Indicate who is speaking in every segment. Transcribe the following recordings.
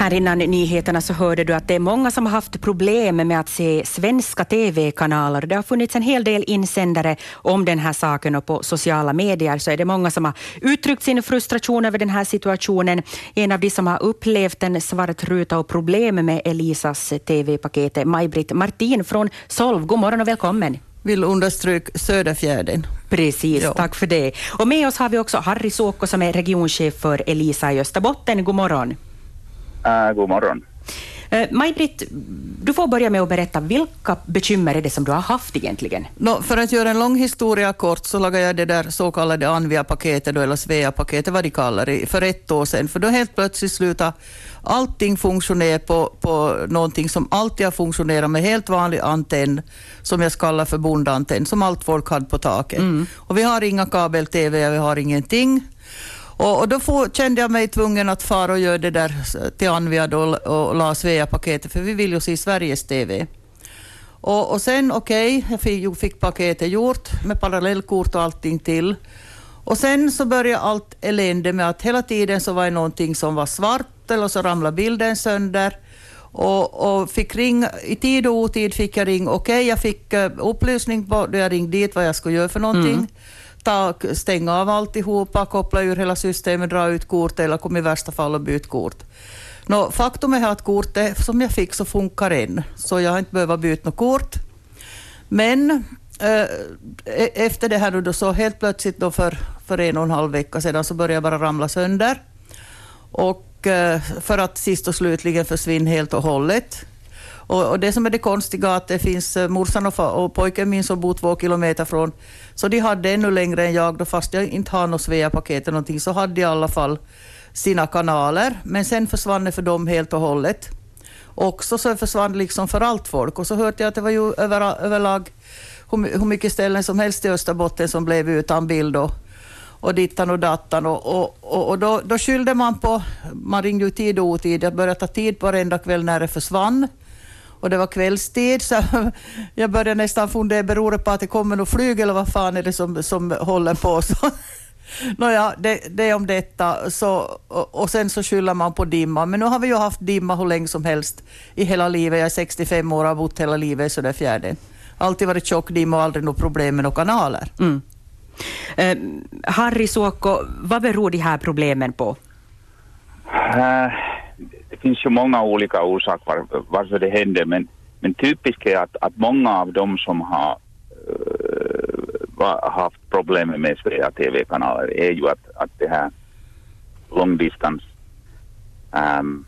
Speaker 1: Här innan nyheterna så hörde du att det är många som har haft problem med att se svenska TV-kanaler. Det har funnits en hel del insändare om den här saken och på sociala medier så är det många som har uttryckt sin frustration över den här situationen. En av de som har upplevt en svart ruta och problem med Elisas TV-paket är Maj-Britt Martin från Solv. God morgon och välkommen
Speaker 2: vill understryka Söderfjärden.
Speaker 1: Precis, ja. tack för det. Och med oss har vi också Harry Såko som är regionchef för Elisa i Österbotten. God morgon.
Speaker 3: Uh, god morgon.
Speaker 1: Uh, Maj-Britt, du får börja med att berätta vilka bekymmer är det som du har haft egentligen?
Speaker 2: No, för att göra en lång historia kort så lagade jag det där så kallade Anvia-paketet, eller Svea-paketet, vad de kallar det, för ett år sedan. För då helt plötsligt slutade allting funktionera på, på någonting som alltid har funktionerat med helt vanlig antenn, som jag kallar för bondantenn, som allt folk hade på taket. Mm. Och vi har inga kabel-tv, vi har ingenting. Och, och då får, kände jag mig tvungen att fara och göra det där till Anvia och, och la Svea-paketet, för vi vill ju se Sveriges TV. Och, och sen, okej, okay, jag fick, fick paketet gjort med parallellkort och allting till. Och sen så började allt elände med att hela tiden så var det någonting som var svart eller så ramlade bilden sönder. Och, och, fick ring, I tid och otid fick jag ring. Okej, okay, jag fick eh, upplysning på då jag ringde dit vad jag skulle göra för någonting. Mm ta, stänga av alltihopa, koppla ur hela systemet, dra ut kortet eller kom i värsta fall och byta kort. Nå, faktum är att kortet som jag fick så funkar än, så jag har inte behövt byta något kort. Men eh, e-, efter det här då, så helt plötsligt då för, för en och en halv vecka sedan så började jag bara ramla sönder. Och eh, för att sist och slutligen försvinna helt och hållet. Och, och, det som är det konstiga att det finns eh, morsan och, och pojken min som bor två kilometer från, så de hade ännu längre än jag, då fast jag inte har något Svea-paket eller någonting, så hade de i alla fall sina kanaler, men sen försvann det för dem helt och hållet. Också så försvann det liksom för allt folk. Och så hörde jag att det var ju över, överlag hur, hur mycket ställen som helst i Österbotten som blev utan bild och, och dittan och dattan. Och, och, och, och då, då skyllde man på, man ringde ju tid och otid, jag började ta tid på varenda kväll när det försvann och det var kvällstid så jag började nästan fundera, beror det på att det kommer något flyg eller vad fan är det som, som håller på? Så, Nåja, det, det är om detta. Så, och, och, sen så skyller man på dimma. Men nu har vi ju haft dimma hur länge som helst i hela livet. Jag är 65 år och har bott hela livet i Söderfjärden. Alltid varit tjock dimma och aldrig något problem med några kanaler. Mm.
Speaker 1: Uh, Harry Suokko, vad beror de här problemen på?
Speaker 3: Uh, finns ju många olika orsaker var, varför det händer men, men typiskt är att, att många av dem som har uh, haft problem med Svea TV-kanaler är ju att, att det här långdistans um,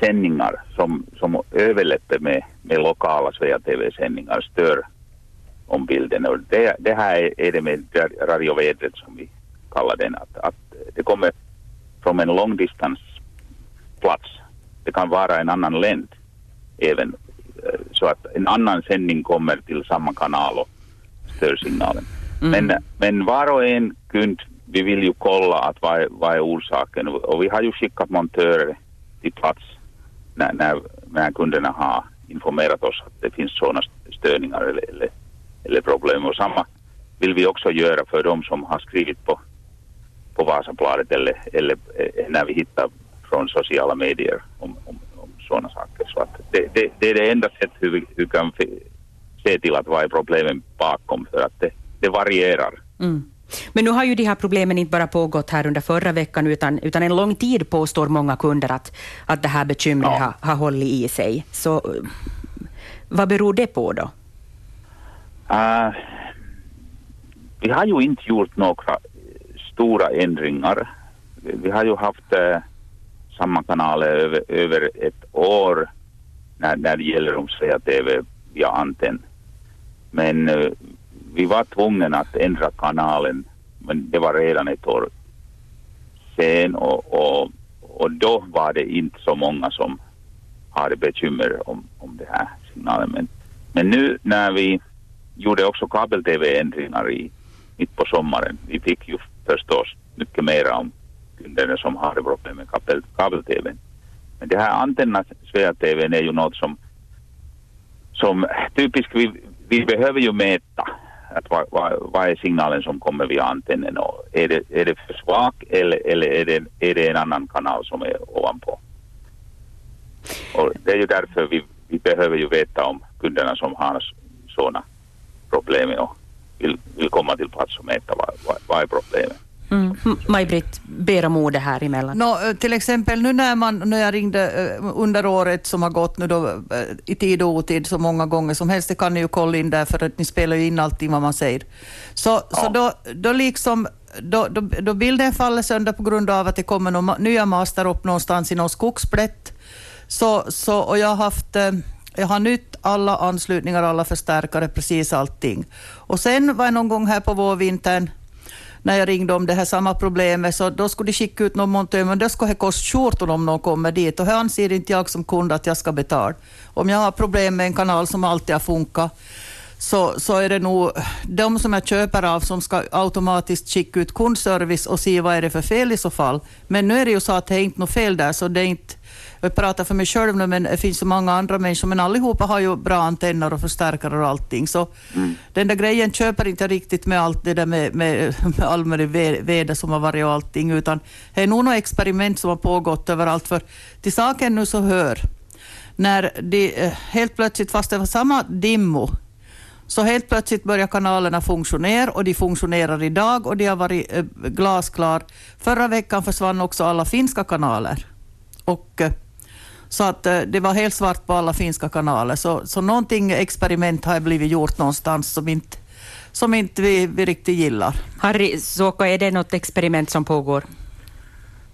Speaker 3: sändningar som, som överläpper med, med lokala Svea TV-sändningar stör om bilden. Och det, det här är, är det med radiovädret som vi kallar den, att, att det kommer från en långdistans plats. Det kan vara en annan länd även eh, så att en annan sändning kommer till samma kanal och stör signalen. Mm. Men, men var och en kund, vi vill ju kolla att vad, vad är orsaken och vi har ju skickat montörer till plats när, när, när kunderna har informerat oss att det finns sådana störningar eller, eller, eller problem. Och samma vill vi också göra för de som har skrivit på, på Vasabladet eller, eller eh, när vi hittar från sociala medier om, om, om sådana saker. Så att det, det, det, är det enda sättet hur vi hur kan se till att vad är problemen bakom, för att det, det varierar. Mm.
Speaker 1: Men nu har ju de här problemen inte bara pågått här under förra veckan, utan, utan en lång tid påstår många kunder att, att det här bekymret ja. har, har hållit i sig. Så vad beror det på då?
Speaker 3: Uh, vi har ju inte gjort några stora ändringar. Vi har ju haft uh, samma kanaler över, över ett år när, när det gäller om säga TV via antenn. Men uh, vi var tvungna att ändra kanalen, men det var redan ett år sen och, och, och då var det inte så många som hade bekymmer om, om det här signalen. Men, men nu när vi gjorde också kabel-tv-ändringar i, mitt på sommaren, vi fick ju förstås mycket mer om kunderna som har problem med kabel, kabel-tv. Men det här antenna Svea-tv är ju något som, som typiskt vi, vi behöver ju mäta att vad, vad, vad är signalen som kommer via antennen och är det, är det för svag eller, eller är, det, är det en annan kanal som är ovanpå? Och det är ju därför vi, vi behöver ju veta om kunderna som har sådana problem och vill, vill komma till plats och mäta vad, vad, vad är problemet.
Speaker 1: Mm. Maj-Britt, ber om ordet här emellan.
Speaker 2: No, eh, till exempel nu när, man, när jag ringde eh, under året som har gått nu då, eh, i tid och otid så många gånger som helst, det kan ni ju kolla in där för att ni spelar ju in allting vad man säger. Så, ja. så då, då liksom då, då, då bilden faller sönder på grund av att det kommer några nya master upp någonstans i någon skogsplätt. Så, så, och jag har haft jag har nytt alla anslutningar, alla förstärkare, precis allting. Och sen var jag någon gång här på vårvintern när jag ringde om det här samma problemet, så då skulle de skicka ut någon montör, men det skulle det kosta skjortan om någon kommer dit och här anser inte jag som kund att jag ska betala. Om jag har problem med en kanal som alltid har funkat, så, så är det nog de som jag köper av som ska automatiskt skicka ut kundservice och se vad är det för fel i så fall. Men nu är det ju så att det är inte något fel där, så det är inte jag pratar för mig själv nu, men det finns så många andra människor, men allihopa har ju bra antenner och förstärkare och allting. Så mm. den där grejen köper inte riktigt med allt det där med, med, med allmänna väder som har varit och allting, utan det är nog något experiment som har pågått överallt. För till saken nu så hör, när de eh, helt plötsligt, fast det var samma dimmo, så helt plötsligt börjar kanalerna funktionera och de funktionerar idag och de har varit eh, glasklar. Förra veckan försvann också alla finska kanaler. Och eh, så att eh, det var helt svart på alla finska kanaler. Så, så någonting experiment har blivit gjort någonstans som inte, som inte vi, vi riktigt gillar.
Speaker 1: Harry Suokko, är det något experiment som pågår?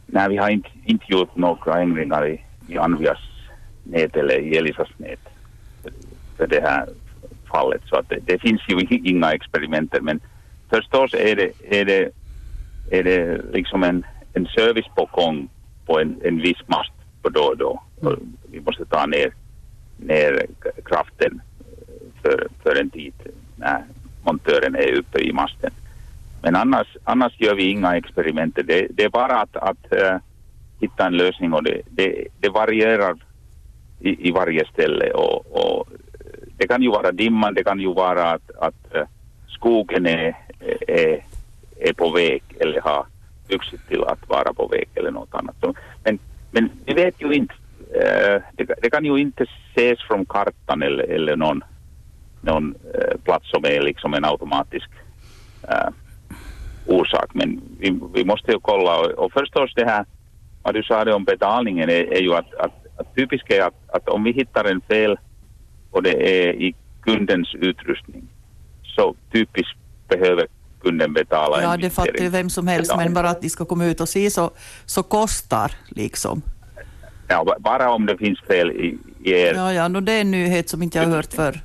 Speaker 3: Nej, vi har inte, inte gjort några ändringar i, i Anvias nät eller i Elisas nät för det här fallet. Så att det, det finns ju inga experimenter Men förstås är det, är det, är det liksom en, en service på gång på en, en viss mast på då och då. Mm. Vi måste ta ner, ner kraften eh, för, för en tid när montören är uppe i masten. Men annars, annars gör vi inga experiment. Det, det är bara att, att uh, hitta en lösning och det, det, det varierar i, i, varje ställe. Och, och, det kan ju vara dimman, det kan ju vara att, att eh, skogen är, är, är på väg eller har vuxit till att vara på väg eller något annat. Men, men vi vet ju inte eh, det, det, kan ju inte ses från kartan eller, eller någon, någon eh, plats som är liksom en automatisk uh, orsak. Men vi, vi, måste ju kolla och, och förstås det här vad du sa det om betalningen är, är ju att, att, att typiskt är att, att om vi hittar en fel och det är i kundens utrustning så typiskt behöver kunden betala.
Speaker 2: Ja, det fattar ju vem som helst, men bara att de ska komma ut och se så, så kostar liksom.
Speaker 3: Ja, bara om det finns fel i, i er.
Speaker 2: Ja, ja, no, det är en nyhet som inte jag har hört förr.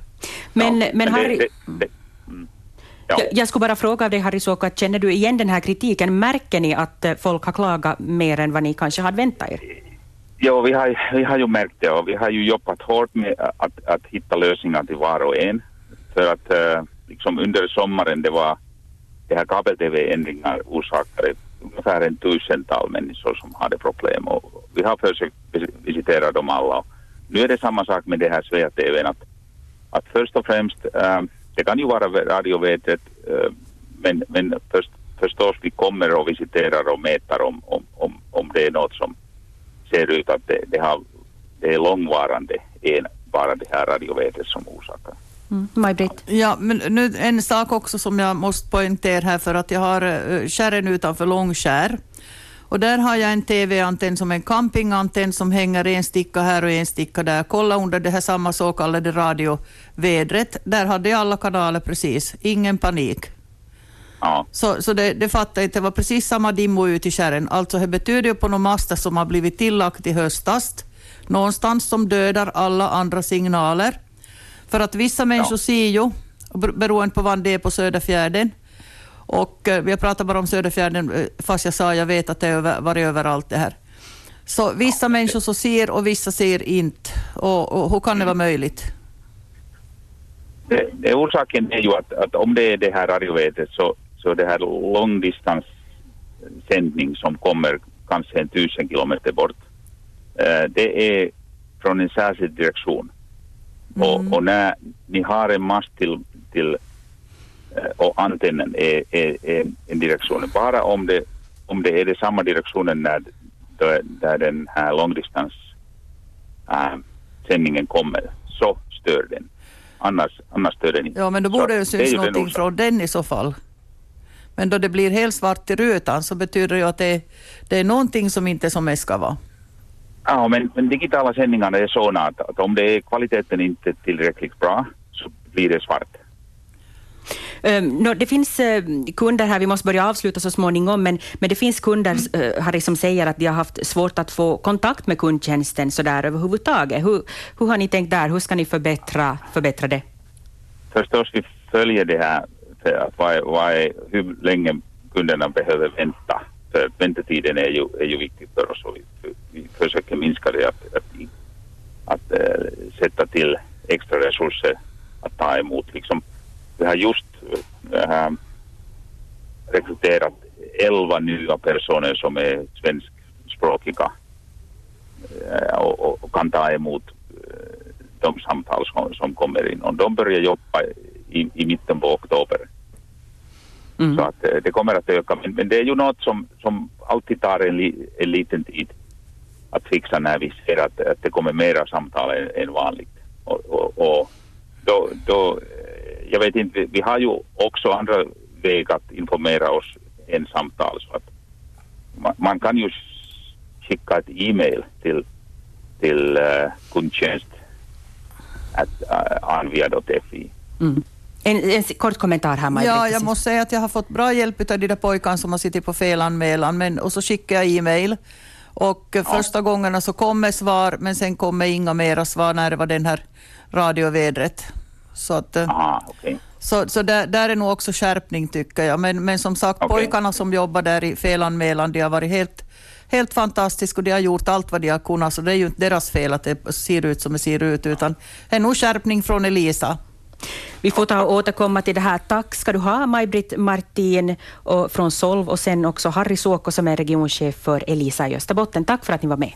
Speaker 1: Men, ja, men Harry... Det, det, mm. ja. jag, skulle bara fråga av dig, Harry Suokka, känner du igen den här kritiken? Märker ni att eh, folk har klagat mer än vad ni kanske hade väntat er?
Speaker 3: Ja, vi har, vi har ju märkt det och vi har ju jobbat hårt med att, att hitta lösningar till var och en. För att eh, liksom under sommaren det var det här kabel-tv-ändringar orsakade ungefär en tusental människor som hade problem och vi har försökt visitera dem alla. Nu är det samma sak med det här Svea TV att, att först och främst, äh, det kan ju vara radiovädret äh, eh, men, men först, förstås vi kommer och visiterar och mäter om, om, om, om det är något som ser ut att det, det, har, det är långvarande än bara det här radiovädret som orsakar.
Speaker 1: Mm. Maj-Britt?
Speaker 2: Ja, men nu en sak också som jag måste poängtera här för att jag har uh, kärren utanför Långskär. Och där har jag en TV-antenn som en campingantenn som hänger en sticka här och en sticka där. Kolla under det här samma så kallade radiovädret. Där hade jag alla kanaler precis. Ingen panik. Ja. Så, så det, det fattar jag inte. Det var precis samma dimmo ut i kärren. Alltså det betyder ju på några master som har blivit tillagt i höstas. Någonstans som dödar alla andra signaler. För att vissa människor ja. ser ju, beroende på var det är på Söderfjärden, och eh, jag pratar bara om Söderfjärden, eh, fast jag sa jag vet att det har varit överallt det här. Så vissa ja. människor så ser och vissa ser inte. Och, och hur kan det vara möjligt?
Speaker 3: Det, det, orsaken är ju att, att om det är det här radiovetet så, så det här långdistanssändning som kommer kanske en tusen kilometer bort. Eh, det är från en särskild direktion. Mm. Och, och, när ni har en mast till, till eh, och antennen är, är, är en direktion, bara om det, om det är det samma direktionen när, där den här långdistans äh, sändningen kommer så stör den. Annars, annars stör den inte.
Speaker 2: Ja, men då borde det syns någonting från den i så fall. Men då det blir helt svart i rutan så betyder det ju att det, det är någonting som inte som det ska vara.
Speaker 3: Ja, men, men digitala sändningar är sådana att, att om det är kvaliteten inte tillräckligt bra så blir det svart.
Speaker 1: Um, det finns uh, kunder här, vi måste börja avsluta så småningom, men, men det finns kunder uh, Harry, som säger att de har haft svårt att få kontakt med kundtjänsten så där överhuvudtaget. Hur, hur har ni tänkt där? Hur ska ni förbättra, förbättra det?
Speaker 3: Förstås, vi följer det här, att vad, vad är, hur länge kunderna behöver vänta. För väntetiden är ju, är ju viktig för oss och vi, vi försöker minska det att, att, att att sätta till extra resurser att ta emot liksom vi har just äh, rekryterat elva nya personer som är svenskspråkiga äh, och, och, kan ta emot de samtal som, som kommer in. Och de börjar jobba i, i mitten på oktober. Mm. Så att det kommer att öka. Men, men, det är ju något som, som alltid tar en, li, en liten tid att fixa när vi ser att, att det kommer mera samtal än, än vanligt. Och, och, och då, då jag vet inte, vi har ju också andra vägar att informera oss än samtal. Så att man, man kan ju skicka ett e-mail till, till uh, kundtjänst at uh, anvia.fi.
Speaker 1: Mm. En, en, kort kommentar här,
Speaker 2: Maj Ja, jag måste säga att jag har fått bra hjälp av de där pojkarna som har suttit på felanmälan, men, och så skickar jag e-mail. Och ja. första gångerna så kommer svar, men sen kommer inga mera svar när det var den här radiovädret. Så, att,
Speaker 3: eh, Aha, okay.
Speaker 2: så, så där, där, är nog också skärpning tycker jag. Men, men som sagt, okay. pojkarna som jobbar där i felanmälan, de har varit helt, helt fantastiska och de har gjort allt vad de har kunnat. Så det är ju inte deras fel att det ser ut som det ser ut, utan det är nog skärpning från Elisa.
Speaker 1: Vi får ta och återkomma till det här. Tack ska du ha, Maj-Britt Martin och, från Solv och sen också Harry Suokko som är regionchef för Elisa i Österbotten. Tack för att ni var med.